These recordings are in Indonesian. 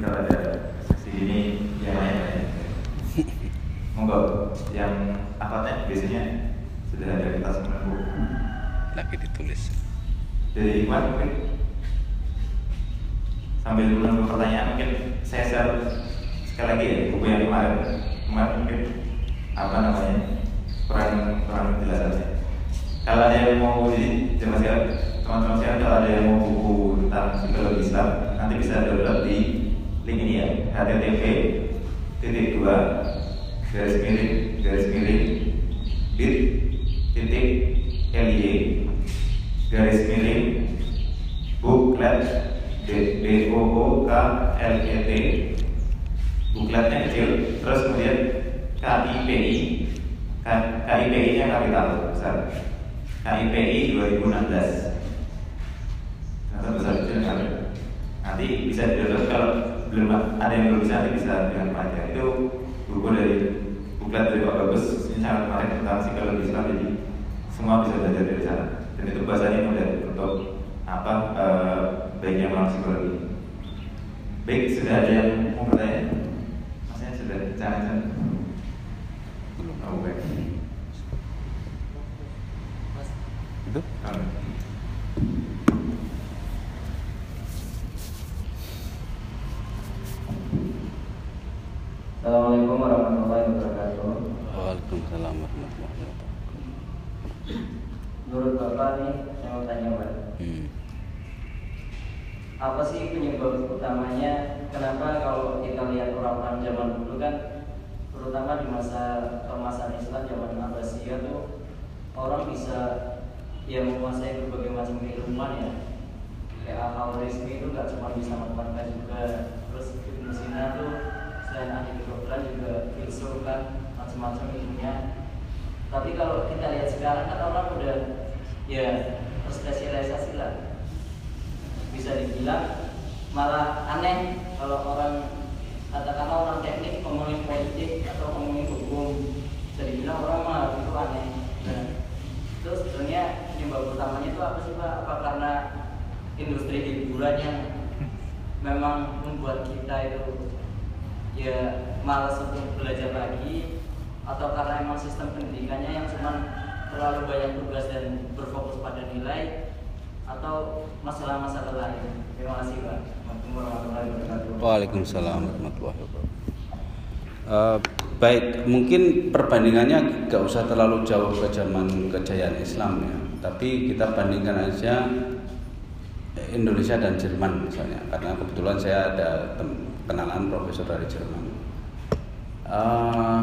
kalau ada seksi ini yang lain lain. Monggo yang apa biasanya sudah ada kita sembilan buku. lagi ditulis Dari Iwan mungkin sambil menunggu pertanyaan mungkin saya share sekali lagi ya buku yang kemarin kemarin mungkin apa namanya kurang kurang penjelasannya. Kalau ada yang mau di zaman sekarang teman-teman sekarang kalau ada yang mau buku tentang psikologi Islam nanti bisa download di link ini ya http titik dua garis miring garis miring bit titik ly garis miring booklet b o o k l e t bukletnya kecil terus kemudian k i p i k i p i nya kapital besar. K i p i 2016 Ternyata besar kecil nanti bisa di download kalau belum ada yang belum bisa bisa dengan pelajar itu buku dari buklet dari Pak Bagus ini sangat menarik tentang psikologi Islam jadi semua bisa belajar dari sana. Dan itu bahasanya mudah untuk apa eh, baiknya melalui psikologi. Baik sudah ada yang mau bertanya? Maksudnya sudah jangan jangan belum. Oh, baik. Itu Amin. Assalamualaikum warahmatullahi wabarakatuh. Waalaikumsalam warahmatullahi wabarakatuh Bapak nih, saya mau tanya Pak, hmm. apa sih penyebab utamanya kenapa kalau kita lihat orang-orang zaman dulu kan, terutama di masa kemasan Islam zaman Abbasiyah tuh orang bisa ya menguasai berbagai macam keilmuan ya kayak al Khawarizmi itu nggak cuma bisa matematika juga terus Ibnu Sina tuh selain ahli kedokteran juga filsuf kan macam-macam ilmunya tapi kalau kita lihat sekarang kan orang udah ya terspesialisasi lah bisa dibilang malah aneh kalau orang katakanlah orang teknik ngomongin politik atau ngomongin hukum bisa dibilang orang malah itu aneh nah, terus sebenarnya penyebab utamanya itu apa sih pak apa karena industri hiburan yang memang membuat kita itu ya malas untuk belajar lagi atau karena emang sistem pendidikannya yang cuma terlalu banyak tugas dan berfokus pada nilai atau masalah-masalah lain. Terima kasih Pak. Assalamualaikum warahmatullahi wabarakatuh. Waalaikumsalam warahmatullahi wabarakatuh. Eh, baik mungkin perbandingannya gak usah terlalu jauh ke zaman kejayaan Islam ya. Tapi kita bandingkan aja Indonesia dan Jerman misalnya. Karena kebetulan saya ada kenalan profesor dari Jerman. Eh,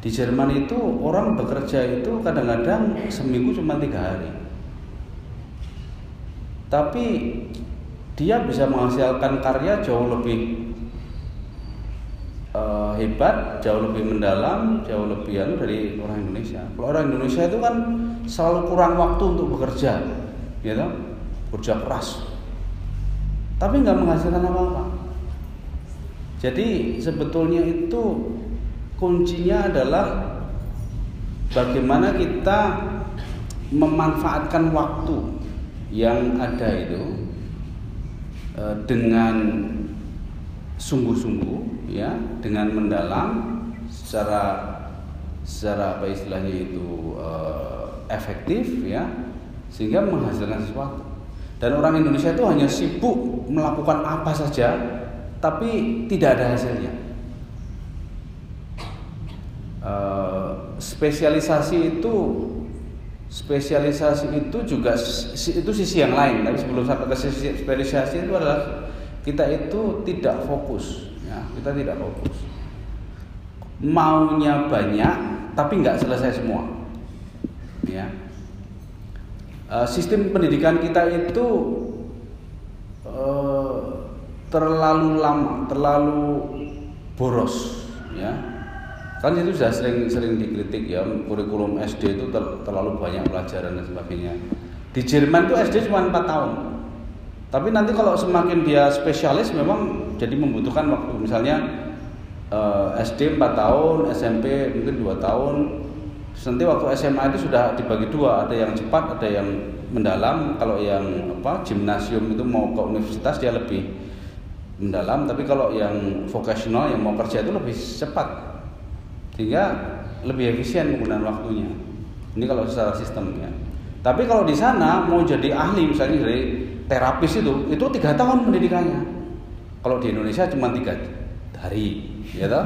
di Jerman itu orang bekerja itu kadang-kadang seminggu cuma tiga hari. Tapi dia bisa menghasilkan karya jauh lebih eh, hebat, jauh lebih mendalam, jauh lebih anu dari orang Indonesia. Kalau orang Indonesia itu kan selalu kurang waktu untuk bekerja, ya toh? bekerja keras, tapi nggak menghasilkan apa-apa. Jadi sebetulnya itu kuncinya adalah bagaimana kita memanfaatkan waktu yang ada itu dengan sungguh-sungguh ya dengan mendalam secara secara apa istilahnya itu eh, efektif ya sehingga menghasilkan sesuatu. Dan orang Indonesia itu hanya sibuk melakukan apa saja tapi tidak ada hasilnya. Eh, spesialisasi itu spesialisasi itu juga itu sisi yang lain. Tapi sebelum sampai ke sisi spesialisasi itu adalah kita itu tidak fokus. Ya kita tidak fokus. Maunya banyak tapi nggak selesai semua. Ya. Eh, sistem pendidikan kita itu eh, terlalu lama terlalu boros. Ya kan itu sudah sering-sering dikritik ya kurikulum SD itu ter- terlalu banyak pelajaran dan sebagainya. Di Jerman itu SD cuma 4 tahun. Tapi nanti kalau semakin dia spesialis memang jadi membutuhkan waktu. Misalnya eh, SD 4 tahun SMP mungkin 2 tahun. Nanti waktu SMA itu sudah dibagi dua. Ada yang cepat ada yang mendalam. Kalau yang apa gimnasium itu mau ke universitas dia lebih mendalam. Tapi kalau yang vocational yang mau kerja itu lebih cepat sehingga lebih efisien penggunaan waktunya. Ini kalau secara sistemnya tapi kalau di sana mau jadi ahli misalnya dari terapis itu itu tiga tahun pendidikannya. Kalau di Indonesia cuma tiga hari ya toh?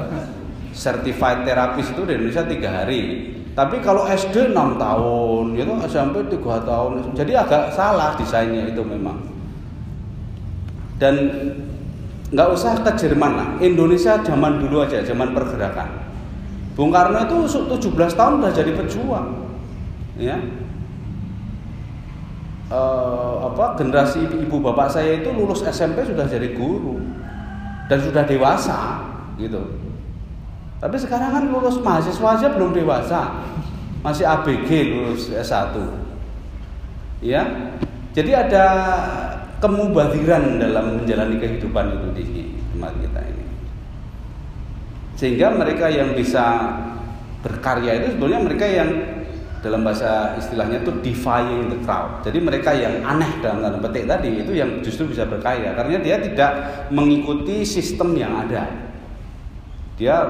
Certified terapis itu di Indonesia tiga hari. Tapi kalau SD 6 tahun ya toh? SMP 3 tahun. Jadi agak salah desainnya itu memang. Dan nggak usah ke Jerman lah. Indonesia zaman dulu aja zaman pergerakan Bung Karno itu 17 tahun udah jadi pejuang ya. E, apa generasi ibu bapak saya itu lulus SMP sudah jadi guru dan sudah dewasa gitu. Tapi sekarang kan lulus mahasiswa aja belum dewasa masih ABG lulus S1 ya. Jadi ada kemubadiran dalam menjalani kehidupan itu di tempat kita ini. Sehingga mereka yang bisa berkarya itu sebetulnya mereka yang dalam bahasa istilahnya itu defying the crowd. Jadi mereka yang aneh dalam tanda petik tadi itu yang justru bisa berkarya karena dia tidak mengikuti sistem yang ada. Dia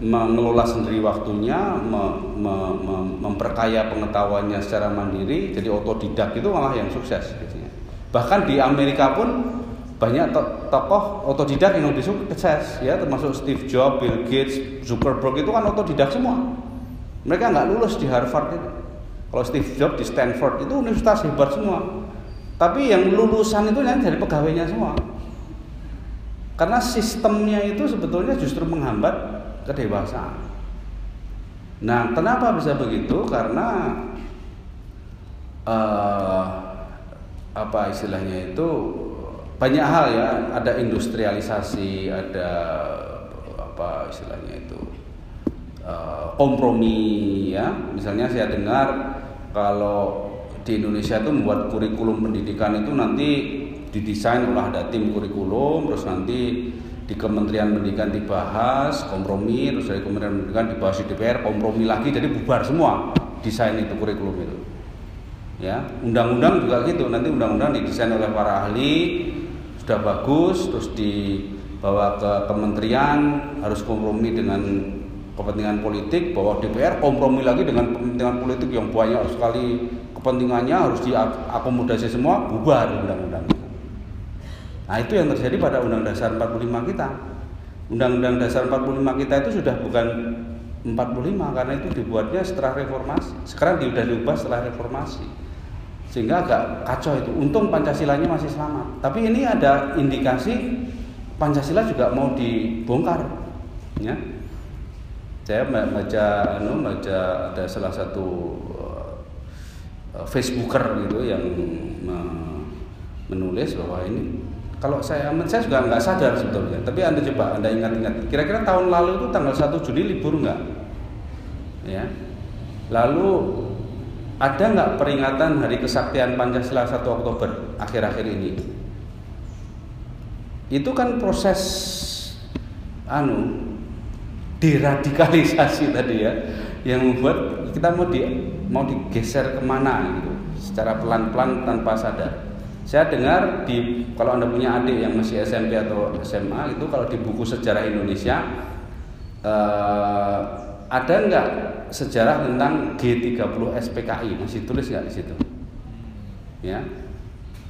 mengelola sendiri waktunya, me, me, me, memperkaya pengetahuannya secara mandiri, jadi otodidak itu malah yang sukses. Biasanya. Bahkan di Amerika pun banyak tokoh otodidak yang lebih sukses ya termasuk Steve Jobs, Bill Gates, Zuckerberg itu kan otodidak semua. Mereka nggak lulus di Harvard itu. Kalau Steve Jobs di Stanford itu universitas hebat semua. Tapi yang lulusan itu yang dari pegawainya semua. Karena sistemnya itu sebetulnya justru menghambat kedewasaan. Nah, kenapa bisa begitu? Karena uh, apa istilahnya itu banyak hal ya ada industrialisasi ada apa istilahnya itu uh, kompromi ya. Misalnya saya dengar kalau di Indonesia itu membuat kurikulum pendidikan itu nanti didesain oleh ada tim kurikulum terus nanti di Kementerian Pendidikan dibahas kompromi terus dari Kementerian Pendidikan dibahas di DPR kompromi lagi jadi bubar semua desain itu kurikulum itu. Ya undang-undang juga gitu. Nanti undang-undang didesain oleh para ahli sudah bagus terus dibawa ke kementerian harus kompromi dengan kepentingan politik bahwa DPR kompromi lagi dengan kepentingan politik yang banyak sekali. Kepentingannya harus diakomodasi semua bubar undang-undang. Nah itu yang terjadi pada undang dasar 45 kita. Undang-undang dasar 45 kita itu sudah bukan 45 karena itu dibuatnya setelah reformasi. Sekarang sudah diubah setelah reformasi sehingga agak kacau itu. Untung Pancasilanya masih selamat. Tapi ini ada indikasi Pancasila juga mau dibongkar, ya. Saya baca, anu, baca ada salah satu uh, Facebooker gitu yang menulis bahwa ini kalau saya saya juga nggak sadar sebetulnya tapi anda coba anda ingat-ingat kira-kira tahun lalu itu tanggal 1 Juni libur nggak ya lalu ada nggak peringatan Hari Kesaktian Pancasila 1 Oktober akhir-akhir ini? Itu kan proses anu deradikalisasi tadi ya, yang membuat kita mau di mau digeser ke mana gitu, secara pelan-pelan tanpa sadar. Saya dengar di kalau anda punya adik yang masih SMP atau SMA itu kalau di buku sejarah Indonesia eh, ada nggak sejarah tentang G30 SPKI masih tulis nggak di situ? Ya,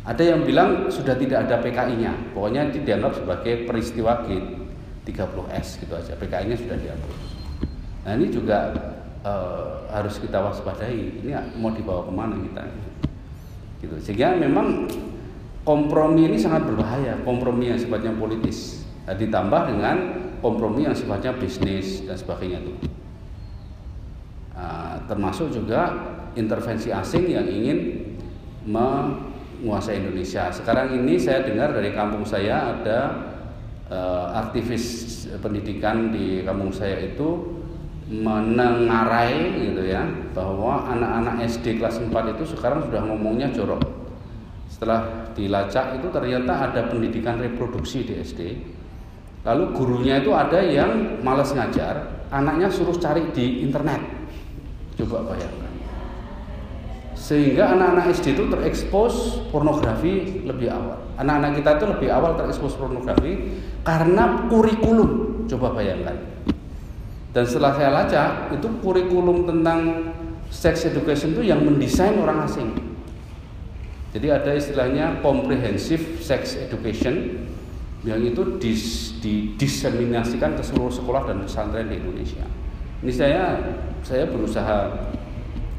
ada yang bilang sudah tidak ada PKI-nya, pokoknya dianggap sebagai peristiwa G30S gitu aja, PKI-nya sudah dihapus. Nah ini juga uh, harus kita waspadai, ini mau dibawa ke mana kita? Gitu. Sehingga memang kompromi ini sangat berbahaya, kompromi yang sifatnya politis, nah, ditambah dengan kompromi yang sifatnya bisnis dan sebagainya itu. Ah, termasuk juga intervensi asing yang ingin menguasai Indonesia. Sekarang ini saya dengar dari kampung saya ada uh, aktivis pendidikan di kampung saya itu menengarai gitu ya bahwa anak-anak SD kelas 4 itu sekarang sudah ngomongnya jorok. Setelah dilacak itu ternyata ada pendidikan reproduksi di SD. Lalu gurunya itu ada yang malas ngajar, anaknya suruh cari di internet Coba bayangkan. sehingga anak-anak SD itu terekspos pornografi lebih awal. Anak-anak kita itu lebih awal terekspos pornografi karena kurikulum. Coba bayangkan. Dan setelah saya lacak, itu kurikulum tentang sex education itu yang mendesain orang asing. Jadi ada istilahnya comprehensive sex education yang itu dis, didiseminasikan ke seluruh sekolah dan pesantren di Indonesia. Ini saya saya berusaha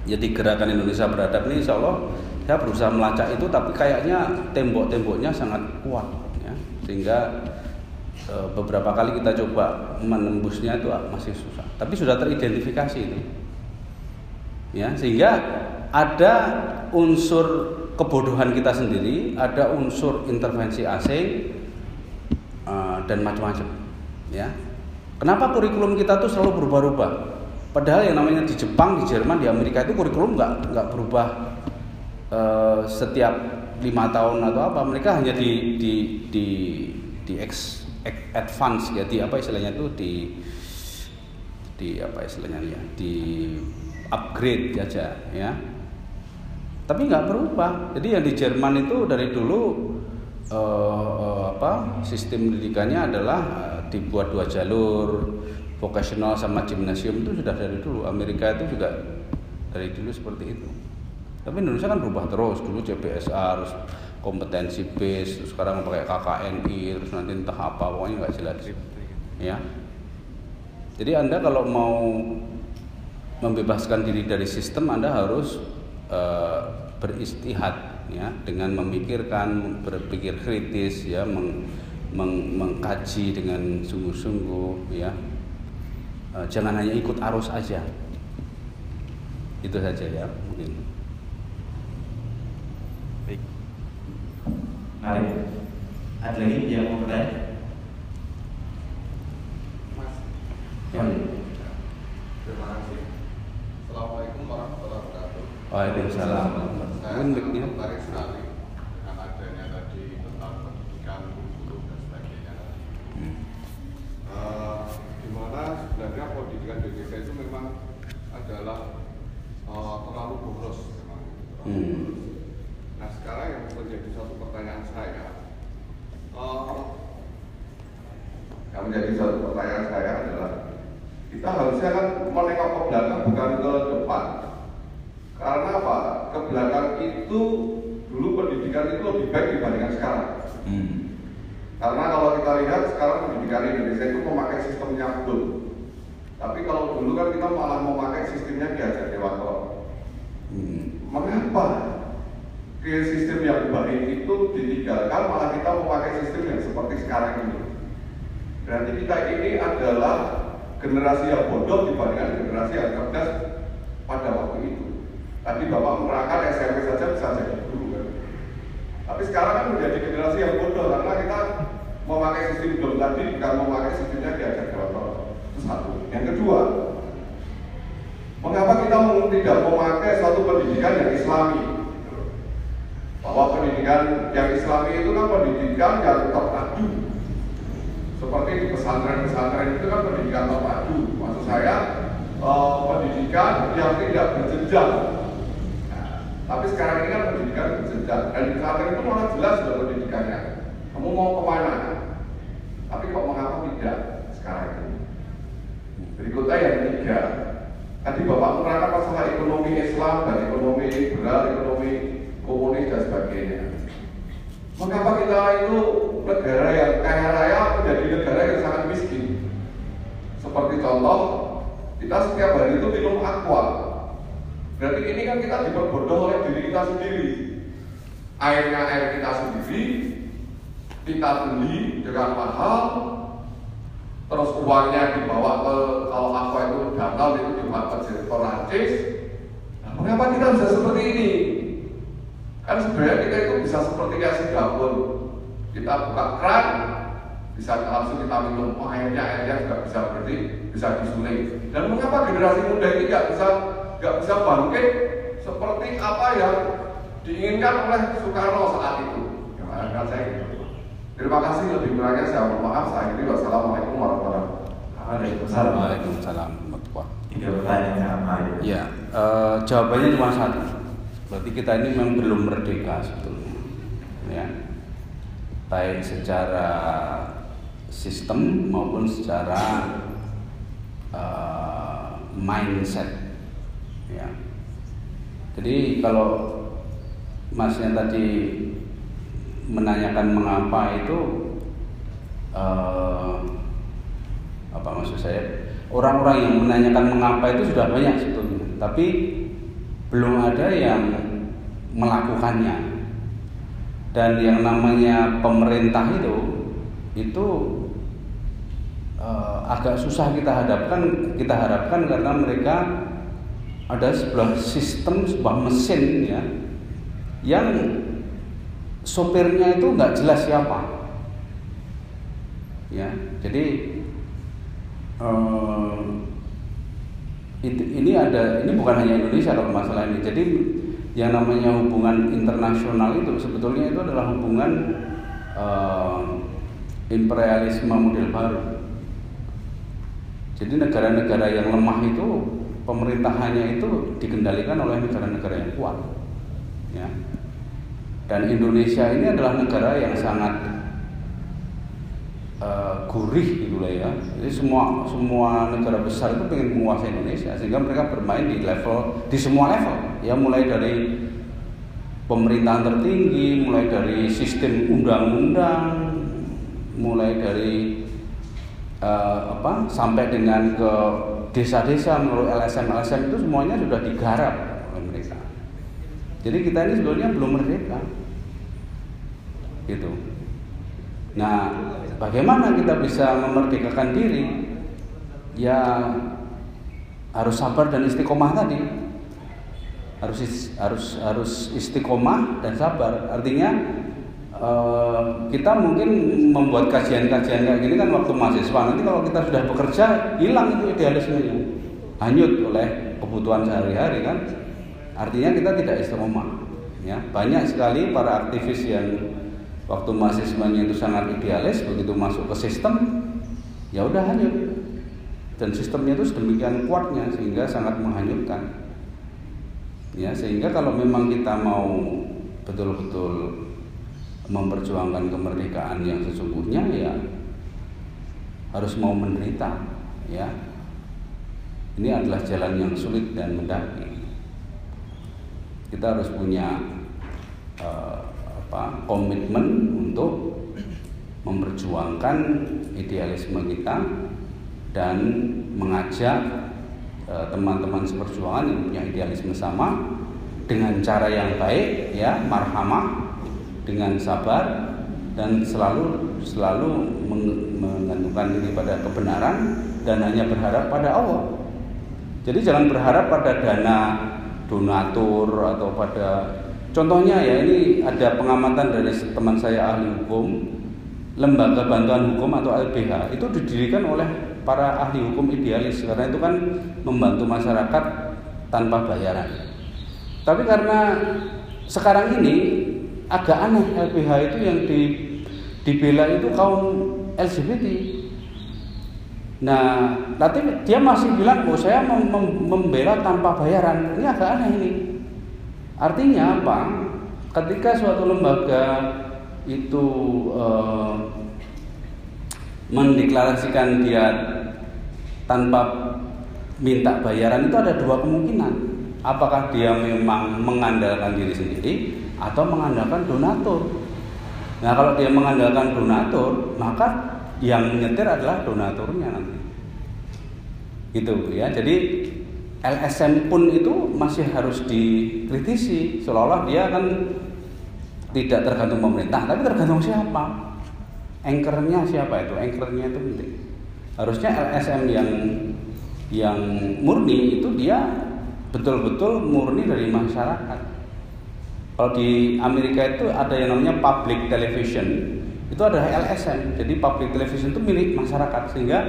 jadi gerakan Indonesia beradab ini insya Allah saya berusaha melacak itu tapi kayaknya tembok-temboknya sangat kuat ya. sehingga e, beberapa kali kita coba menembusnya itu masih susah. Tapi sudah teridentifikasi itu. Ya sehingga ada unsur kebodohan kita sendiri ada unsur intervensi asing e, dan macam-macam ya kenapa kurikulum kita tuh selalu berubah-ubah Padahal yang namanya di Jepang, di Jerman, di Amerika itu kurikulum nggak nggak berubah uh, setiap lima tahun atau apa. Mereka hanya di di di di ex, advance ya di apa istilahnya itu di di apa istilahnya ya di upgrade saja ya. Tapi nggak berubah. Jadi yang di Jerman itu dari dulu uh, uh, apa sistem pendidikannya adalah uh, dibuat dua jalur vokasional sama gimnasium itu sudah dari dulu. Amerika itu juga dari dulu seperti itu. Tapi Indonesia kan berubah terus. Dulu CBSA, harus kompetensi base, terus sekarang pakai KKNI, terus nanti entah apa, pokoknya nggak jelas. Ya. Jadi Anda kalau mau membebaskan diri dari sistem, Anda harus uh, beristihad ya dengan memikirkan, berpikir kritis ya, meng, meng, mengkaji dengan sungguh-sungguh ya. Eh, jangan hanya ikut arus aja. Itu saja ya mungkin. Baik. Mari ada lagi yang mau bertanya? Mas. Ya. terima kasih. Assalamualaikum warahmatullahi wabarakatuh. Waalaikumsalam. Saya ya. tertarik sekali dengan adanya tadi tentang pendidikan kurikulum dan sebagainya Hmm. Eh, mana sebenarnya pendidikan di Indonesia itu memang adalah eh, terlalu boros memang Hmm. Nah sekarang yang menjadi satu pertanyaan saya, eh, yang menjadi satu pertanyaan saya adalah kita harusnya kan menengok ke belakang bukan ke depan. Karena apa? Ke belakang itu dulu pendidikan itu lebih baik dibandingkan sekarang. Karena kalau kita lihat sekarang pendidikan Indonesia itu memakai sistem nyabdul. Tapi kalau dulu kan kita malah memakai sistemnya diajar dewasa. Hmm. Mengapa ke sistem yang baik itu ditinggalkan malah kita memakai sistem yang seperti sekarang ini? Berarti kita ini adalah generasi yang bodoh dibandingkan generasi yang cerdas pada waktu itu. Tadi Bapak menerangkan SMP saja bisa jadi guru kan. Tapi sekarang kan menjadi generasi yang bodoh karena kita memakai sistem belum tadi bukan memakai sistemnya diajar dewasa. Itu satu. Yang kedua, mengapa kita tidak memakai satu pendidikan yang islami? Bahwa pendidikan yang islami itu kan pendidikan yang terpadu. Seperti di pesantren-pesantren itu kan pendidikan terpadu. Maksud saya eh, pendidikan yang tidak berjenjang. Nah, tapi sekarang ini kan pendidikan berjenjang. Dan di pesantren itu malah jelas sudah pendidikannya. Kamu mau ke mana? Tapi kok mengapa tidak sekarang ini? Berikutnya yang ketiga, tadi Bapak menerangkan masalah ekonomi Islam dan ekonomi liberal, ekonomi komunis dan sebagainya. Mengapa kita itu negara yang kaya raya menjadi negara yang sangat miskin? Seperti contoh, kita setiap hari itu minum aqua. Berarti ini kan kita diperbodoh oleh diri kita sendiri. Airnya air kita sendiri, kita beli dengan mahal, terus uangnya dibawa ke kalau aqua itu dangkal itu dibawa ke Perancis. Nah, mengapa kita bisa seperti ini? Kan sebenarnya kita itu bisa seperti kayak Singapura. Kita buka keran, bisa langsung kita minum oh, airnya, airnya juga bisa berarti bisa disuling. Dan mengapa generasi muda ini nggak bisa nggak bisa bangkit seperti apa yang diinginkan oleh Soekarno saat itu? Ya, kan saya gitu. Terima kasih lebih kurangnya saya mohon maaf. Saya akhiri. Wassalamualaikum warahmatullahi wabarakatuh. Waalaikumsalam tiga pertanyaan sama ya Ya, eh, jawabannya cuma satu. berarti kita ini memang belum merdeka sebetulnya. Ya. Baik secara sistem maupun secara uh, mindset. Ya. Jadi kalau masnya tadi menanyakan mengapa itu uh, apa maksud saya? Orang-orang yang menanyakan mengapa itu sudah banyak sebetulnya tapi belum ada yang melakukannya. Dan yang namanya pemerintah itu itu uh, agak susah kita hadapkan kita harapkan karena mereka ada sebuah sistem sebuah mesin ya yang sopirnya itu nggak jelas siapa ya jadi um, ini ada ini bukan hanya Indonesia kalau masalah ini jadi yang namanya hubungan internasional itu sebetulnya itu adalah hubungan uh, imperialisme model baru. Jadi negara-negara yang lemah itu pemerintahannya itu dikendalikan oleh negara-negara yang kuat. Ya. Dan Indonesia ini adalah negara yang sangat uh, gurih gitu lah ya. Jadi semua semua negara besar itu ingin menguasai Indonesia sehingga mereka bermain di level di semua level ya mulai dari pemerintahan tertinggi, mulai dari sistem undang-undang, mulai dari uh, apa sampai dengan ke desa-desa melalui LSM-LSM itu semuanya sudah digarap. Jadi kita ini sebetulnya belum merdeka, gitu. Nah, bagaimana kita bisa memerdekakan diri? Ya harus sabar dan istiqomah tadi harus harus harus istiqomah dan sabar. Artinya uh, kita mungkin membuat kajian-kajian kayak gini kan waktu mahasiswa. Nanti kalau kita sudah bekerja hilang itu idealismenya, hanyut oleh kebutuhan sehari-hari kan. Artinya kita tidak istiqomah. Ya banyak sekali para aktivis yang waktu mahasiswanya itu sangat idealis, begitu masuk ke sistem, ya udah hanyut. Dan sistemnya itu sedemikian kuatnya sehingga sangat menghanyutkan ya sehingga kalau memang kita mau betul-betul memperjuangkan kemerdekaan yang sesungguhnya ya harus mau menderita ya ini adalah jalan yang sulit dan mendaki kita harus punya uh, apa komitmen untuk memperjuangkan idealisme kita dan mengajak Eh, teman-teman seperjuangan yang punya idealisme sama dengan cara yang baik ya marhamah dengan sabar dan selalu selalu menggantungkan diri pada kebenaran dan hanya berharap pada Allah. Jadi jangan berharap pada dana donatur atau pada contohnya ya ini ada pengamatan dari teman saya ahli hukum lembaga bantuan hukum atau LBH itu didirikan oleh para ahli hukum idealis karena itu kan membantu masyarakat tanpa bayaran. Tapi karena sekarang ini agak aneh LBH itu yang di dibela itu kaum LGBT. Nah, tapi dia masih bilang, oh saya mem mem membela tanpa bayaran. Ini agak aneh ini. Artinya apa? Ketika suatu lembaga itu eh, mendeklarasikan dia tanpa minta bayaran itu ada dua kemungkinan. Apakah dia memang mengandalkan diri sendiri atau mengandalkan donatur. Nah, kalau dia mengandalkan donatur, maka yang menyetir adalah donaturnya nanti. Gitu ya. Jadi LSM pun itu masih harus dikritisi seolah-olah dia kan tidak tergantung pemerintah, tapi tergantung siapa? Anchornya siapa itu? Anchornya itu penting harusnya LSM yang yang murni itu dia betul-betul murni dari masyarakat. Kalau di Amerika itu ada yang namanya public television itu adalah LSM jadi public television itu milik masyarakat. Sehingga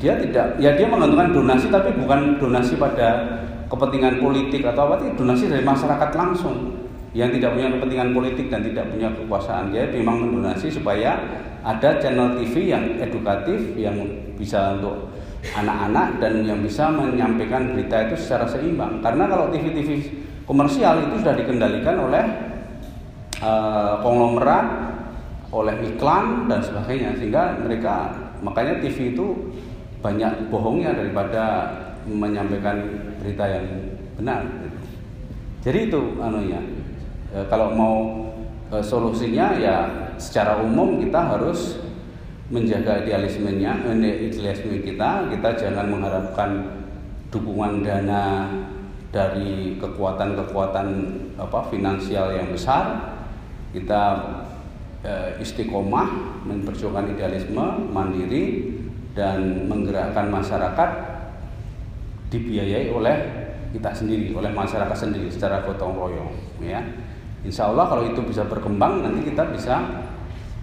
dia tidak ya dia menggantungkan donasi tapi bukan donasi pada kepentingan politik atau apa itu donasi dari masyarakat langsung yang tidak punya kepentingan politik dan tidak punya kekuasaan. Dia memang mendonasi supaya ada channel TV yang edukatif yang bisa untuk anak-anak dan yang bisa menyampaikan berita itu secara seimbang. Karena kalau TV-TV komersial itu sudah dikendalikan oleh uh, konglomerat, oleh iklan dan sebagainya sehingga mereka makanya TV itu banyak bohongnya daripada menyampaikan berita yang benar. Jadi itu anunya. E, kalau mau e, solusinya ya secara umum kita harus menjaga idealismenya, idealisme kita. Kita jangan mengharapkan dukungan dana dari kekuatan-kekuatan apa finansial yang besar. Kita istiqomah memperjuangkan idealisme mandiri dan menggerakkan masyarakat dibiayai oleh kita sendiri, oleh masyarakat sendiri secara gotong royong, ya. Insya Allah kalau itu bisa berkembang nanti kita bisa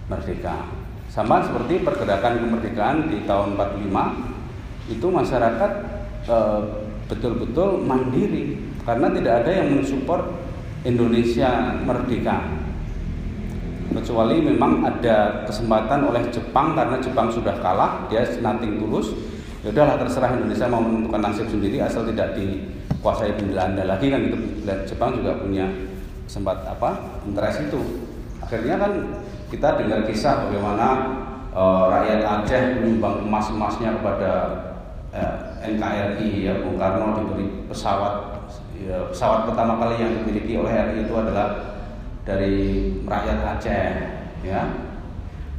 merdeka. Sama seperti pergerakan kemerdekaan di tahun 45 itu masyarakat eh, betul-betul mandiri karena tidak ada yang mensupport Indonesia merdeka kecuali memang ada kesempatan oleh Jepang karena Jepang sudah kalah dia nating tulus. Ya udahlah terserah Indonesia mau menentukan nasib sendiri asal tidak dikuasai Belanda lagi kan itu Jepang juga punya sempat apa interest itu. Akhirnya kan kita dengar kisah bagaimana uh, rakyat Aceh menyumbang emas emasnya kepada uh, eh, NKRI ya Bung Karno diberi pesawat ya, pesawat pertama kali yang dimiliki oleh RI itu adalah dari rakyat Aceh ya.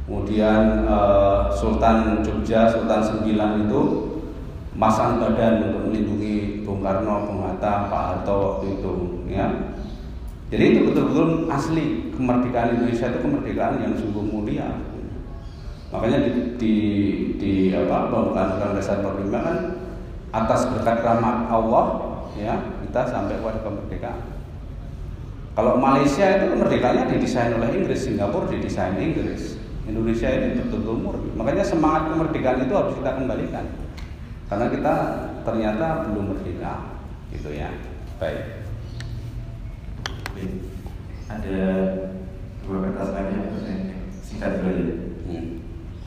Kemudian uh, Sultan Jogja Sultan Sembilan itu masang badan untuk melindungi Bung Karno, Bung Hatta, Pak Harto waktu itu ya. Jadi itu betul-betul asli kemerdekaan Indonesia itu kemerdekaan yang sungguh mulia. Makanya di, di, di apa pembukaan undang dasar 45 kan atas berkat rahmat Allah ya kita sampai pada kemerdekaan kalau Malaysia itu kemerdekaannya didesain oleh Inggris, Singapura didesain Inggris. Indonesia ini betul-betul murni. Makanya semangat kemerdekaan itu harus kita kembalikan. Karena kita ternyata belum merdeka. Gitu ya. Baik. Ada dua kertas lagi yang singkat dulu. Hmm.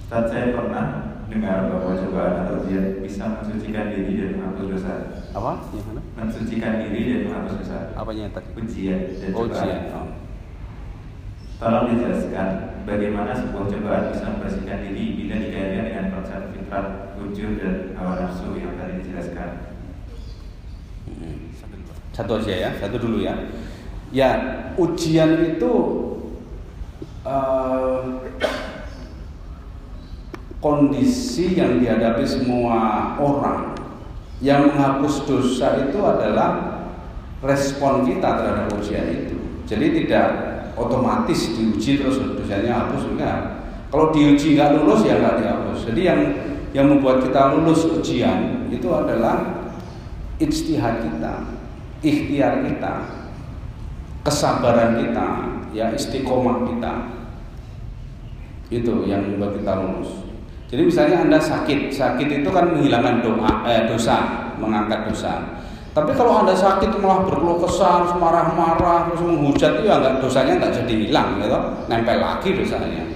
Saat saya pernah dengar bahwa cobaan atau ujian bisa mensucikan diri dan menghapus dosa. Apa? Yang mana? Mensucikan diri dan menghapus dosa. Apanya tadi? Ujian dan oh, cobaan. Ujian. Oh. Tolong dijelaskan bagaimana sebuah cobaan bisa membersihkan diri bila dikaitkan dengan konsep fitrah, wujud dan hawa nafsu yang tadi dijelaskan. Hmm. Satu aja ya, satu dulu ya. Ya, ujian itu uh, kondisi yang dihadapi semua orang yang menghapus dosa itu adalah respon kita terhadap ujian itu. Jadi tidak otomatis diuji terus dosanya hapus enggak. Kalau diuji nggak lulus ya nggak dihapus. Jadi yang yang membuat kita lulus ujian itu adalah ijtihad kita, ikhtiar kita, kesabaran kita, ya istiqomah kita. Itu yang membuat kita lulus. Jadi misalnya Anda sakit, sakit itu kan menghilangkan doa, eh, dosa, mengangkat dosa. Tapi kalau Anda sakit malah berkeluh kesah, marah-marah, terus menghujat itu ya dosanya enggak jadi hilang gitu, nempel lagi dosanya.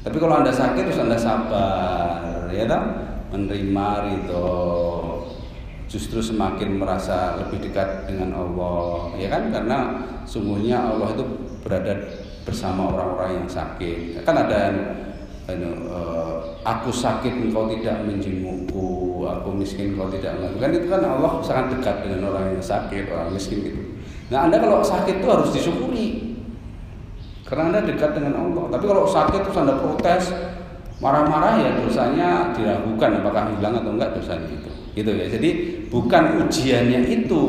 Tapi kalau Anda sakit terus Anda sabar, ya kan? Menerima itu justru semakin merasa lebih dekat dengan Allah, ya kan? Karena sungguhnya Allah itu berada bersama orang-orang yang sakit. Kan ada aku sakit engkau tidak menjengukku, aku miskin engkau tidak melakukan itu kan Allah sangat dekat dengan orang yang sakit, orang miskin gitu. Nah anda kalau sakit itu harus disyukuri karena anda dekat dengan Allah. Tapi kalau sakit terus anda protes, marah-marah ya dosanya diragukan apakah hilang atau enggak dosanya itu. Gitu ya. Jadi bukan ujiannya itu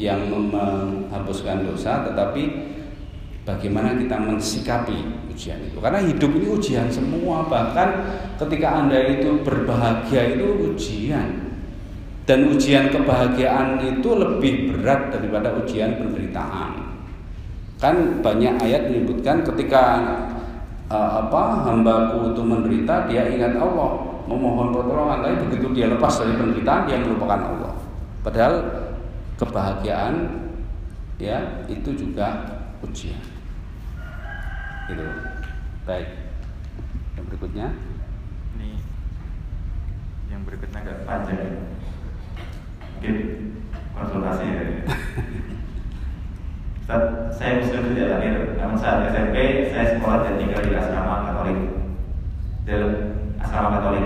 yang menghapuskan dosa, tetapi bagaimana kita mensikapi ujian itu. Karena hidup ini ujian semua. Bahkan ketika anda itu berbahagia itu ujian. Dan ujian kebahagiaan itu lebih berat daripada ujian penderitaan. Kan banyak ayat menyebutkan ketika uh, apa hambaku itu menderita dia ingat Allah. Memohon pertolongan tapi begitu dia lepas dari penderitaan dia melupakan Allah. Padahal kebahagiaan ya itu juga ujian gitu. Baik. Yang berikutnya? Ini yang berikutnya agak panjang. Mungkin konsultasi ya. Saat saya muslim sejak lahir, namun saat SMP saya sekolah dan tinggal di asrama Katolik. Dalam asrama Katolik,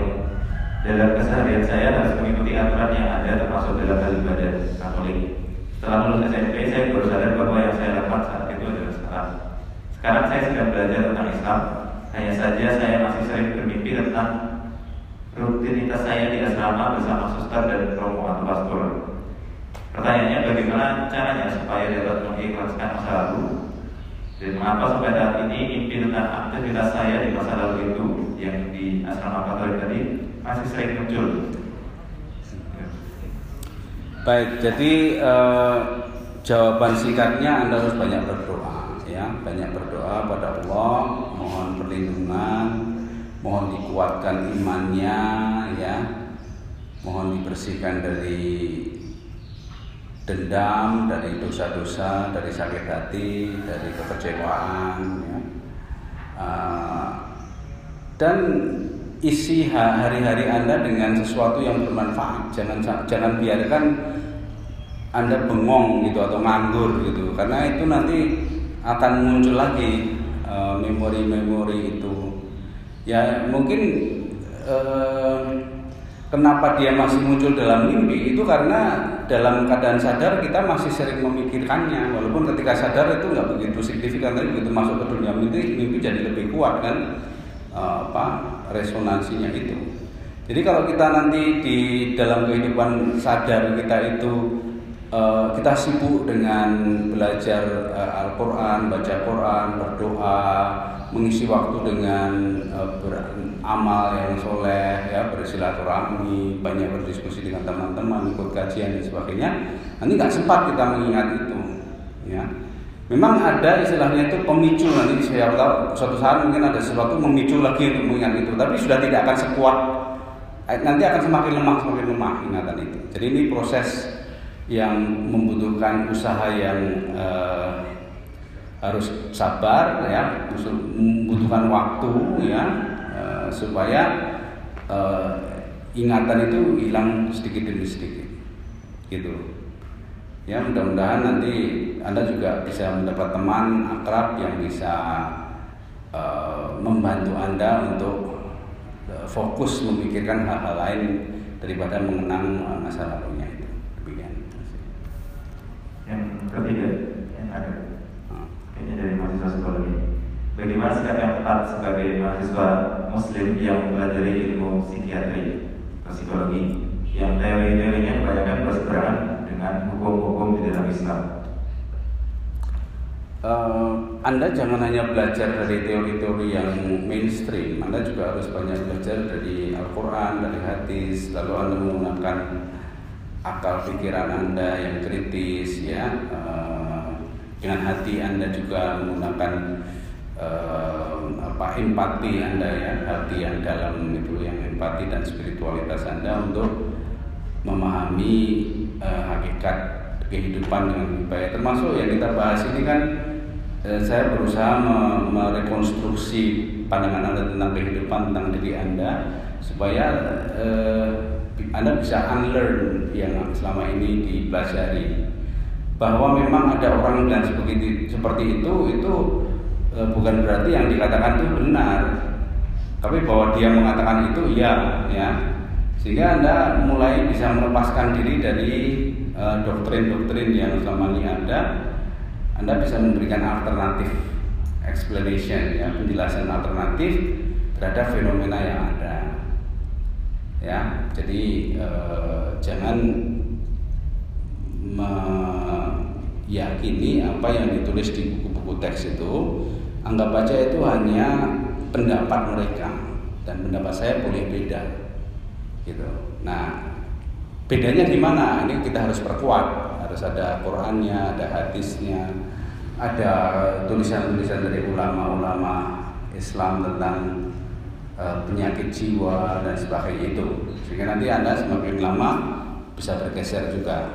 dalam keseharian saya harus mengikuti aturan yang ada termasuk dalam hal ibadah Katolik. Setelah lulus SMP, saya baru sadar bahwa yang saya lakukan saat itu adalah salah. Sekarang saya sedang belajar tentang Islam. Hanya saja saya masih sering bermimpi tentang rutinitas saya di asrama bersama suster dan romo atau pastor. Pertanyaannya bagaimana caranya supaya dapat mengikhlaskan masa lalu dan mengapa sampai saat ini mimpi tentang aktivitas saya di masa lalu itu yang di asrama Katolik tadi masih sering muncul. Baik, jadi eh, jawaban singkatnya Anda harus banyak berdoa ya, banyak berdoa pada Allah, mohon perlindungan, mohon dikuatkan imannya ya. Mohon dibersihkan dari dendam, dari dosa-dosa, dari sakit hati, dari kekecewaan ya. Uh, dan isi hari-hari Anda dengan sesuatu yang bermanfaat. Jangan jangan biarkan Anda bengong gitu atau nganggur gitu. Karena itu nanti akan muncul lagi eh, memori-memori uh, itu. Ya mungkin uh, kenapa dia masih muncul dalam mimpi itu karena dalam keadaan sadar kita masih sering memikirkannya walaupun ketika sadar itu nggak begitu signifikan tapi begitu masuk ke dunia mimpi mimpi jadi lebih kuat kan uh, apa resonansinya itu. Jadi kalau kita nanti di dalam kehidupan sadar kita itu uh, kita sibuk dengan belajar uh, Al-Quran, baca Quran, berdoa, mengisi waktu dengan uh, beramal yang soleh, ya bersilaturahmi, banyak berdiskusi dengan teman-teman, ikut kajian dan sebagainya. Nanti nggak sempat kita mengingat itu, ya. Memang ada istilahnya itu pemicu nanti saya tahu suatu saat mungkin ada sesuatu memicu lagi untuk mengingat itu, tapi sudah tidak akan sekuat nanti akan semakin lemah semakin lemah ingatan itu. Jadi ini proses yang membutuhkan usaha yang uh, harus sabar ya, membutuhkan waktu ya uh, supaya uh, ingatan itu hilang sedikit demi sedikit. Gitu. Ya mudah-mudahan nanti anda juga bisa mendapat teman akrab yang bisa uh, membantu anda untuk fokus memikirkan hal-hal lain daripada mengenang masa lalunya itu demikian yang ketiga yang ada. Ini dari mahasiswa psikologi. Bagaimana sikap yang tepat sebagai mahasiswa muslim yang mempelajari ilmu psikiatri atau psikologi? Yang teori-teorinya kebanyakan berseberangan dengan hukum-hukum di dalam Islam? Uh, anda jangan hanya belajar dari teori-teori yang mainstream, Anda juga harus banyak belajar dari Al-Quran, dari hadis, lalu Anda menggunakan akal pikiran Anda yang kritis, ya, uh, dengan hati Anda juga menggunakan uh, apa empati Anda ya, hati yang dalam itu yang empati dan spiritualitas Anda untuk memahami uh, hakikat kehidupan dengan baik. Termasuk yang kita bahas ini kan saya berusaha me merekonstruksi pandangan Anda tentang kehidupan, tentang diri Anda supaya Anda bisa unlearn yang selama ini dipelajari. Bahwa memang ada orang yang seperti seperti itu itu uh, bukan berarti yang dikatakan itu benar. Tapi bahwa dia mengatakan itu iya ya sehingga anda mulai bisa melepaskan diri dari eh, doktrin-doktrin uh, yang selama ini ada anda bisa memberikan alternatif explanation ya penjelasan alternatif terhadap fenomena yang ada ya jadi uh, jangan meyakini apa yang ditulis di buku-buku teks itu anggap baca itu hanya pendapat mereka dan pendapat saya boleh beda gitu. Nah, bedanya di mana? Ini kita harus perkuat. Harus ada Qurannya, ada hadisnya, ada tulisan-tulisan dari ulama-ulama Islam tentang penyakit jiwa dan sebagainya itu. Sehingga nanti Anda semakin lama bisa bergeser juga.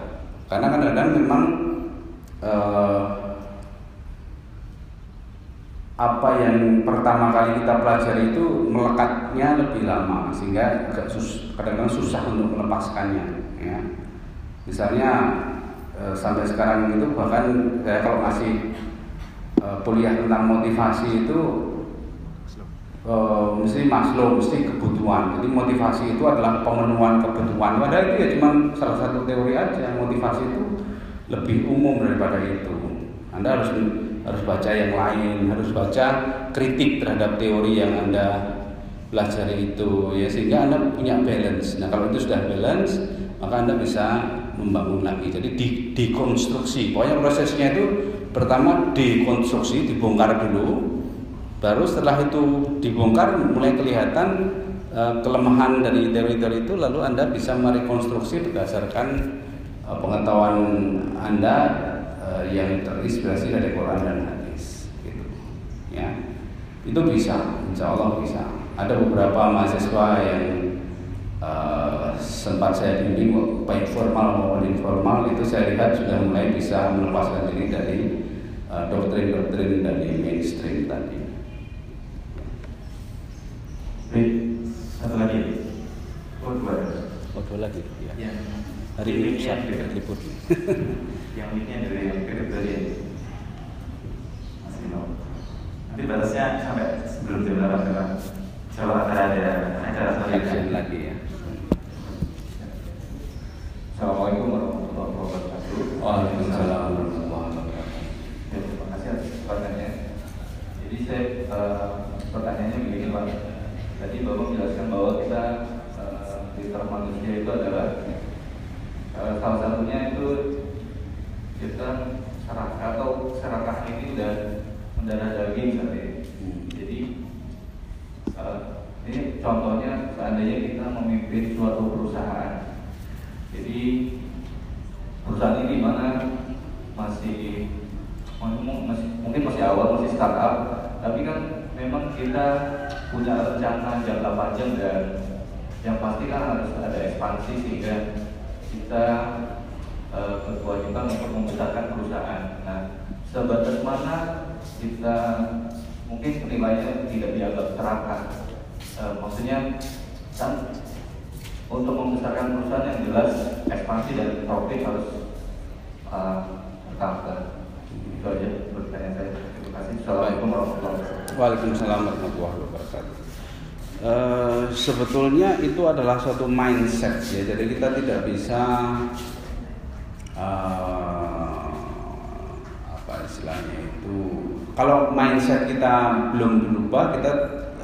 Karena kadang-kadang memang uh, apa yang pertama kali kita pelajari itu melekatnya lebih lama sehingga kadang-kadang susah untuk melepaskannya ya. Misalnya eh, sampai sekarang itu bahkan saya kalau masih eh, kuliah tentang motivasi itu eh, mesti Maslow mesti kebutuhan. Jadi motivasi itu adalah pemenuhan kebutuhan. Padahal itu ya cuma salah satu teori aja. Motivasi itu lebih umum daripada itu. Anda harus harus baca yang lain harus baca kritik terhadap teori yang anda pelajari itu. Ya sehingga anda punya balance. Nah kalau itu sudah balance maka anda bisa membangun lagi. Jadi di, dekonstruksi pokoknya prosesnya itu pertama dekonstruksi dibongkar dulu baru setelah itu dibongkar mulai kelihatan uh, kelemahan dari teori-teori itu lalu anda bisa merekonstruksi berdasarkan uh, pengetahuan anda uh, yang terinspirasi dari Quran dan hadis gitu. Ya. Itu bisa insya Allah bisa. Ada beberapa mahasiswa yang uh, sempat saya bimbing baik formal maupun informal itu saya lihat sudah mulai bisa melepaskan diri dari doktrin-doktrin uh, dari mainstream tadi. Baik, satu lagi. Oh dua. Oh dua lagi. Ya. Yang Hari ini Sabtu libur. yang ini dari yang kedua. Masih mau. Nanti batasnya sampai sebelum jam delapan kan. Coba ada acara Kajian selanjutnya. lagi ya. Assalamualaikum warahmatullahi wabarakatuh. Waalaikumsalam warahmatullahi wabarakatuh. Ya, terima kasih atas pertanyaannya. Jadi saya eh, pertanyaannya begini Pak. Tadi Bapak menjelaskan bahwa kita liter manusia itu adalah eh, salah satunya itu kita serakah atau serakah ini udah mendarah daging tadi. Jadi eh, ini contohnya seandainya kita memimpin suatu perusahaan. Jadi perusahaan ini mana masih mungkin masih awal masih startup tapi kan memang kita punya rencana jangka panjang dan yang pasti kan harus ada ekspansi sehingga kita eh, berkewajiban untuk membesarkan perusahaan. Nah, sebatas mana kita mungkin nilainya tidak dianggap serakah. Eh, maksudnya kan untuk membesarkan perusahaan yang jelas ekspansi dan profit harus uh, bertambah. Itu aja pertanyaan saya. Terima kasih. Assalamualaikum warahmatullahi wabarakatuh. Waalaikumsalam warahmatullahi wabarakatuh. Eh, sebetulnya itu adalah suatu mindset ya. Jadi kita tidak bisa eh, apa istilahnya itu. Kalau mindset kita belum berubah, kita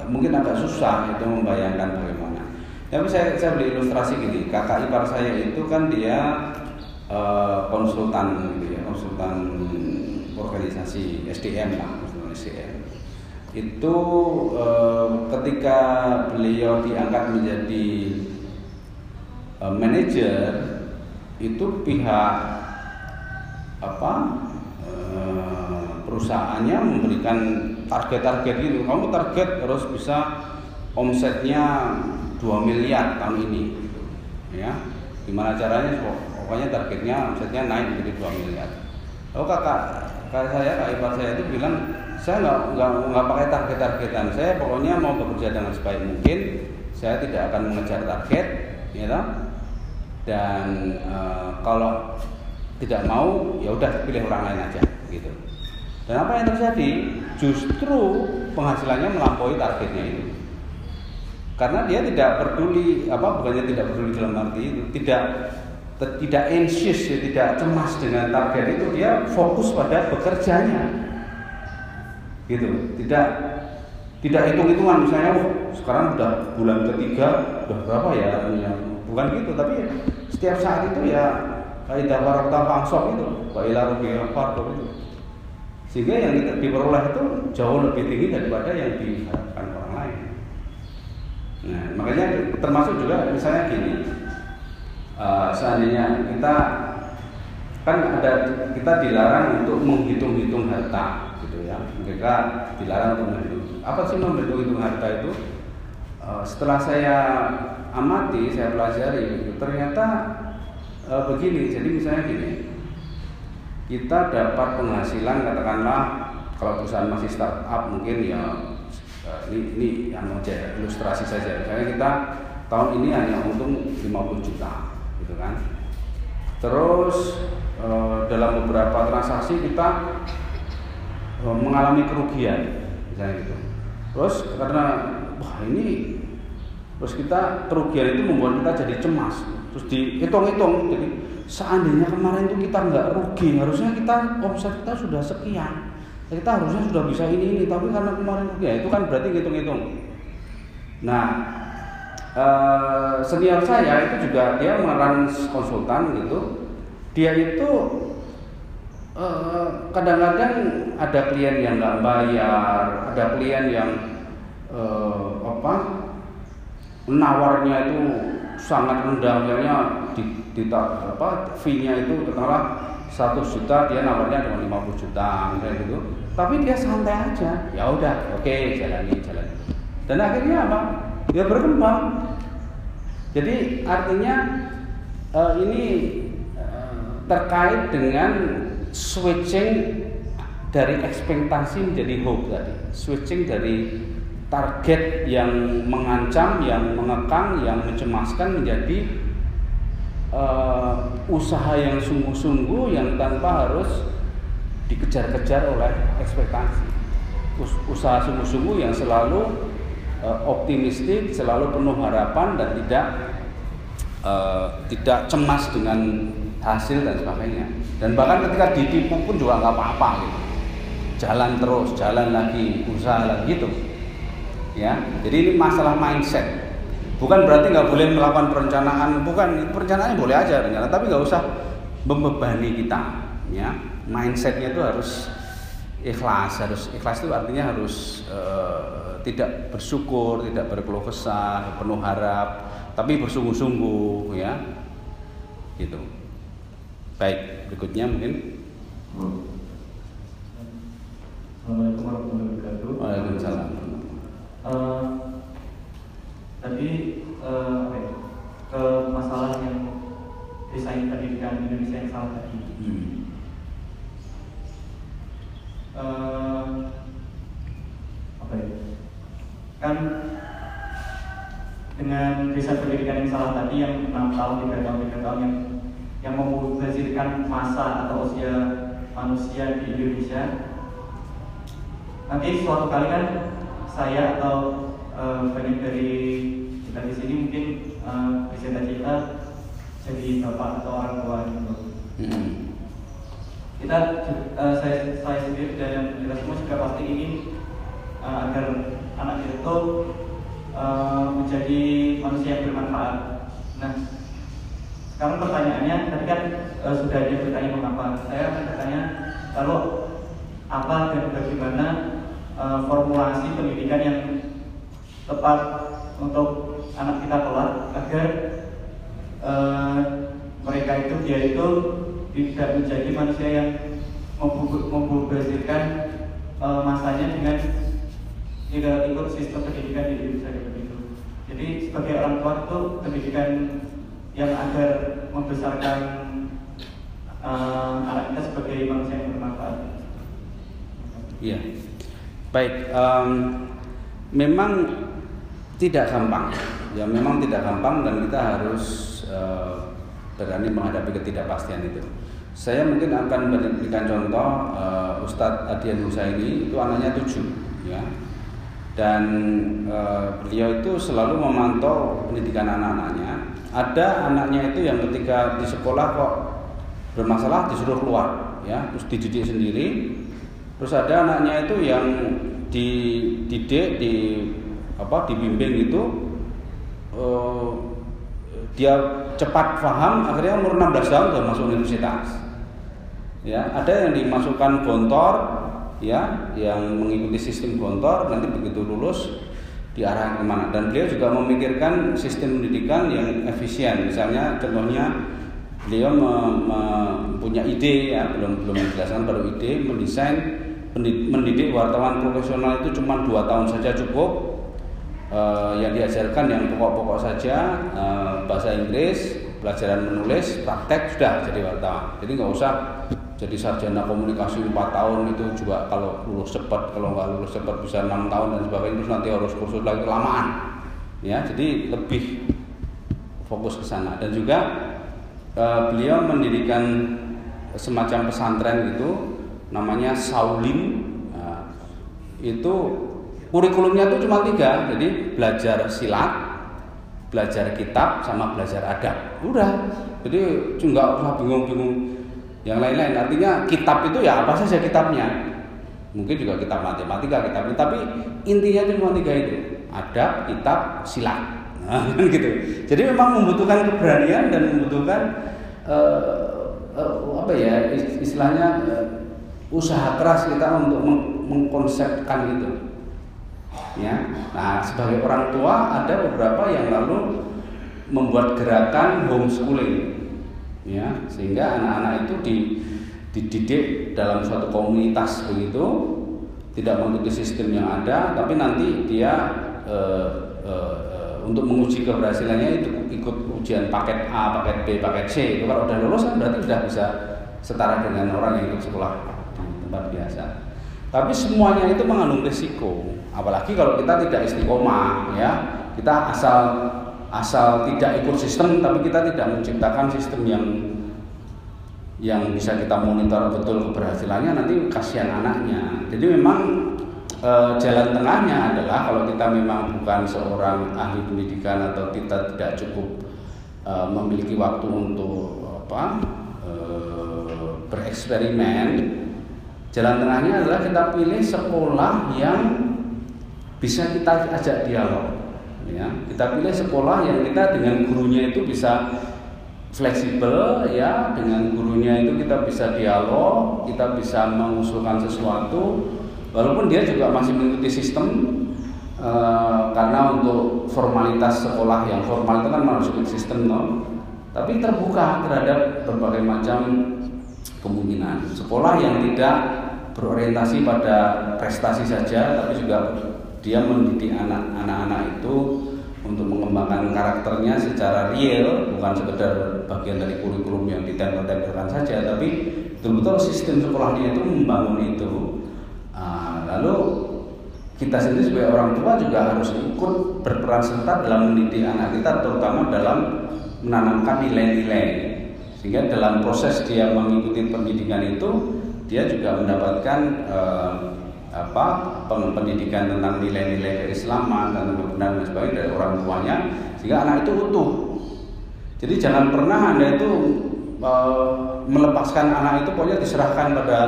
mungkin agak susah itu membayangkan bagaimana. Tapi saya saya beri ilustrasi gini. Kakak ipar saya itu kan dia eh, konsultan gitu ya, konsultan organisasi SDM lah, konsultan SDM itu eh, ketika beliau diangkat menjadi eh, manajer itu pihak apa eh, perusahaannya memberikan target-target gitu. Kamu target harus bisa omsetnya 2 miliar tahun ini gitu. ya gimana caranya? Pokoknya targetnya omsetnya naik menjadi 2 miliar lalu kakak kakak saya kak ipar saya itu bilang saya nggak nggak nggak pakai target-targetan. Saya pokoknya mau bekerja dengan sebaik mungkin. Saya tidak akan mengejar target ya toh. dan e, kalau tidak mau ya udah pilih orang lain aja gitu. Dan apa yang terjadi? Justru penghasilannya melampaui targetnya itu. Karena dia tidak peduli apa bukannya tidak peduli dalam arti tidak tidak anxious ya, tidak cemas dengan target itu dia fokus pada bekerjanya. Gitu tidak tidak hitung-hitungan. Misalnya oh, sekarang udah bulan ketiga udah berapa ya? Bukan gitu tapi setiap saat itu ya kaidah warakta fangsok itu kailah rugi itu. Sehingga yang kita diperoleh itu jauh lebih tinggi daripada yang diharapkan orang lain. Nah makanya termasuk juga misalnya gini uh, seandainya kita kan ada kita dilarang untuk menghitung-hitung harta gitu ya. Mereka dilarang untuk menghitung. Apa sih menghitung-hitung harta itu? Uh, setelah saya amati saya pelajari gitu, ternyata uh, begini. Jadi misalnya gini kita dapat penghasilan katakanlah kalau perusahaan masih startup mungkin ya ini ini yang aja ilustrasi saja. Misalnya kita tahun ini hanya untung 50 juta gitu kan. Terus eh, dalam beberapa transaksi kita eh, mengalami kerugian misalnya gitu. Terus karena wah ini terus kita kerugian itu membuat kita jadi cemas. Terus dihitung-hitung jadi seandainya kemarin itu kita nggak rugi harusnya kita omset kita sudah sekian. Kita harusnya sudah bisa ini ini tapi karena kemarin rugi ya itu kan berarti ngitung-ngitung. Nah eh, senior saya itu juga dia meran konsultan gitu. Dia itu eh, kadang-kadang ada klien yang nggak bayar ada klien yang eh, apa nawarnya itu sangat rendah misalnya di, di apa fee-nya itu katakanlah 100 juta dia nawarnya cuma 50 juta misalnya gitu. Tapi dia santai aja. Ya udah oke okay, jalani jalani. Dan akhirnya apa dia berkembang jadi artinya uh, ini uh, terkait dengan switching dari ekspektasi menjadi hope tadi switching dari target yang mengancam, yang mengekang, yang mencemaskan menjadi uh, usaha yang sungguh-sungguh yang tanpa harus dikejar-kejar oleh ekspektasi. Us usaha sungguh-sungguh yang selalu optimistik, selalu penuh harapan dan tidak uh, tidak cemas dengan hasil dan sebagainya. Dan bahkan ketika ditipu pun juga nggak apa-apa gitu. Jalan terus, jalan lagi, usaha lagi gitu ya jadi ini masalah mindset bukan berarti nggak boleh melakukan perencanaan bukan perencanaannya boleh aja rencana tapi nggak usah membebani kita ya mindsetnya itu harus ikhlas harus ikhlas itu artinya harus uh, tidak bersyukur tidak berkeluh kesah penuh harap tapi bersungguh-sungguh ya gitu baik berikutnya mungkin Assalamualaikum warahmatullahi wabarakatuh. Waalaikumsalam. Uh, tadi uh, apa ya, ke masalah yang desain pendidikan Indonesia yang salah tadi. Hmm. Uh, apa ya? Kan dengan desain pendidikan yang salah tadi yang enam tahun, tiga tahun, tiga tahun yang yang memubazirkan masa atau usia manusia di Indonesia nanti suatu kali kan saya atau uh, banyak dari kita di sini mungkin uh, cita-cita jadi bapak atau orang tua gitu. Hmm. Kita uh, saya saya sendiri dan kita semua juga pasti ingin uh, agar anak itu uh, menjadi manusia yang bermanfaat. Nah, sekarang pertanyaannya tadi kan uh, sudah ada bertanya mengapa. Saya akan bertanya lalu apa dan bagaimana uh, formulasi pendidikan yang tepat untuk anak kita kelak agar uh, mereka itu dia itu tidak menjadi manusia yang membubazirkan uh, masanya dengan tidak ikut sistem pendidikan di Indonesia seperti itu. Jadi sebagai orang tua itu pendidikan yang agar membesarkan uh, anak kita sebagai manusia yang bermanfaat. Iya. Baik, um, memang tidak gampang. Ya, memang tidak gampang dan kita harus uh, berani menghadapi ketidakpastian itu. Saya mungkin akan memberikan contoh uh, Ustadz Adian Husaini itu anaknya tujuh, ya. Dan uh, beliau itu selalu memantau pendidikan anak-anaknya. Ada anaknya itu yang ketika di sekolah kok bermasalah disuruh keluar, ya, terus dididik sendiri Terus ada anaknya itu yang dididik di apa dibimbing itu uh, dia cepat paham akhirnya umur 16 tahun sudah masuk universitas. Ya, ada yang dimasukkan bontor ya yang mengikuti sistem bontor nanti begitu lulus diarahkan ke mana. Dan beliau juga memikirkan sistem pendidikan yang efisien. Misalnya contohnya beliau mempunyai ide ya belum belum menjelaskan baru ide mendesain mendidik wartawan profesional itu cuma dua tahun saja cukup. Uh, yang diajarkan yang pokok-pokok saja uh, bahasa Inggris pelajaran menulis praktek sudah jadi wartawan. Jadi nggak usah jadi sarjana komunikasi 4 tahun itu juga kalau lulus cepat kalau nggak lulus cepat bisa enam tahun dan sebagainya terus nanti harus kursus lagi kelamaan ya jadi lebih fokus ke sana. Dan juga eh, beliau mendirikan semacam pesantren gitu namanya Saulin. Nah, itu kurikulumnya itu cuma tiga. Jadi belajar silat belajar kitab sama belajar adab. Udah. Jadi nggak usah bingung-bingung yang lain-lain. Artinya kitab itu ya apa saja kitabnya. Mungkin juga kitab matematika kitab tapi intinya cuma tiga itu. Adab kitab silat. Nah, kan gitu. Jadi memang membutuhkan keberanian dan membutuhkan eh, eh, apa ya is- istilahnya eh, usaha keras kita untuk meng- mengkonsepkan itu. Ya. Nah sebagai orang tua ada beberapa yang lalu membuat gerakan homeschooling ya sehingga anak-anak itu di, dididik dalam suatu komunitas begitu tidak mengikuti sistem yang ada tapi nanti dia eh, eh, eh, untuk menguji keberhasilannya itu ikut ujian paket A, paket B, paket C. Itu kalau udah lulus kan berarti sudah bisa setara dengan orang yang ikut sekolah di tempat biasa. Tapi semuanya itu mengandung risiko. Apalagi kalau kita tidak istiqomah ya. Kita asal asal tidak ikut sistem tapi kita tidak menciptakan sistem yang yang bisa kita monitor betul keberhasilannya nanti kasihan anaknya. Jadi memang eh, jalan tengahnya adalah kalau kita memang bukan seorang ahli pendidikan atau kita tidak cukup eh, memiliki waktu untuk apa eh, bereksperimen jalan tengahnya adalah kita pilih sekolah yang bisa kita ajak dialog ya kita pilih sekolah yang kita dengan gurunya itu bisa fleksibel ya. Dengan gurunya itu kita bisa dialog kita bisa mengusulkan sesuatu. Walaupun dia juga masih mengikuti sistem eh, karena untuk formalitas sekolah yang formal itu kan harus ikut sistem no? tapi terbuka terhadap berbagai macam kemungkinan. Sekolah yang tidak berorientasi pada prestasi saja tapi juga dia mendidik anak-anak itu untuk mengembangkan karakternya secara real bukan sekedar bagian dari kurikulum yang ditempel-tempelkan saja tapi betul-betul sistem sekolahnya itu membangun itu. Ah, lalu kita sendiri sebagai orang tua juga harus ikut berperan serta dalam mendidik anak kita terutama dalam menanamkan nilai-nilai. Sehingga dalam proses dia mengikuti pendidikan itu dia juga mendapatkan eh, apa pen- pendidikan tentang nilai-nilai keislaman dan kebenaran dan sebagainya dari orang tuanya sehingga anak itu utuh. Jadi jangan pernah anda itu eh, melepaskan anak itu pokoknya diserahkan pada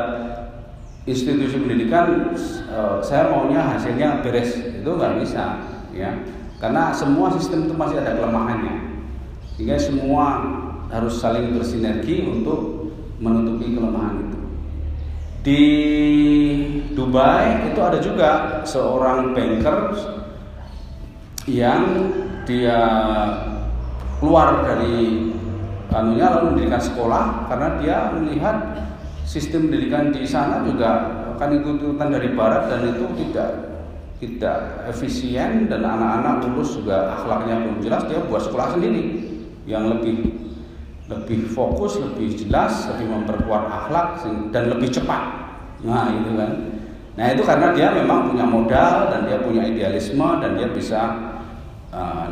institusi pendidikan eh, saya maunya hasilnya beres. Itu nggak bisa ya. Karena semua sistem itu masih ada kelemahannya. Sehingga semua harus saling bersinergi untuk menutupi kelemahan di Dubai itu ada juga seorang banker yang dia keluar dari anunya lalu mendirikan sekolah karena dia melihat sistem pendidikan di sana juga akan ikut-ikutan dari barat dan itu tidak tidak efisien dan anak-anak lulus juga akhlaknya belum jelas dia buat sekolah sendiri. Yang lebih lebih fokus, lebih jelas, lebih memperkuat akhlak dan lebih cepat. Nah, itu kan. Nah, itu karena dia memang punya modal dan dia punya idealisme dan dia bisa uh,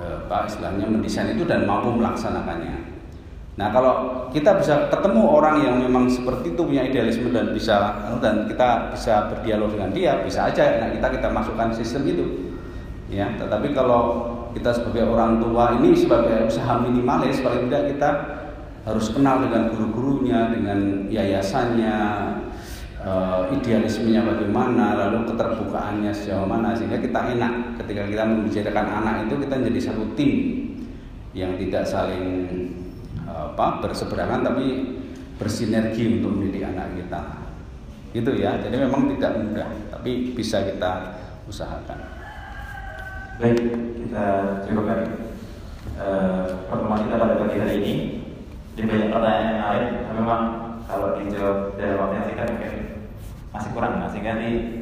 apa istilahnya mendesain itu dan mampu melaksanakannya. Nah, kalau kita bisa ketemu orang yang memang seperti itu punya idealisme dan bisa dan kita bisa berdialog dengan dia, bisa aja nah kita kita masukkan sistem itu. Ya, tetapi kalau kita sebagai orang tua ini sebagai usaha minimalis paling tidak kita harus kenal dengan guru-gurunya, dengan yayasannya, uh, idealismenya bagaimana, lalu keterbukaannya sejauh mana sehingga kita enak ketika kita membicarakan anak itu kita menjadi satu tim yang tidak saling uh, apa berseberangan tapi bersinergi untuk mendidik anak kita. Gitu ya. Jadi memang tidak mudah, tapi bisa kita usahakan. Baik, kita cukupkan uh, pertemuan kita pada pagi hari ini. Di banyak pertanyaan yang lain, memang kalau dijawab dalam waktu yang singkat mungkin masih kurang, sehingga nanti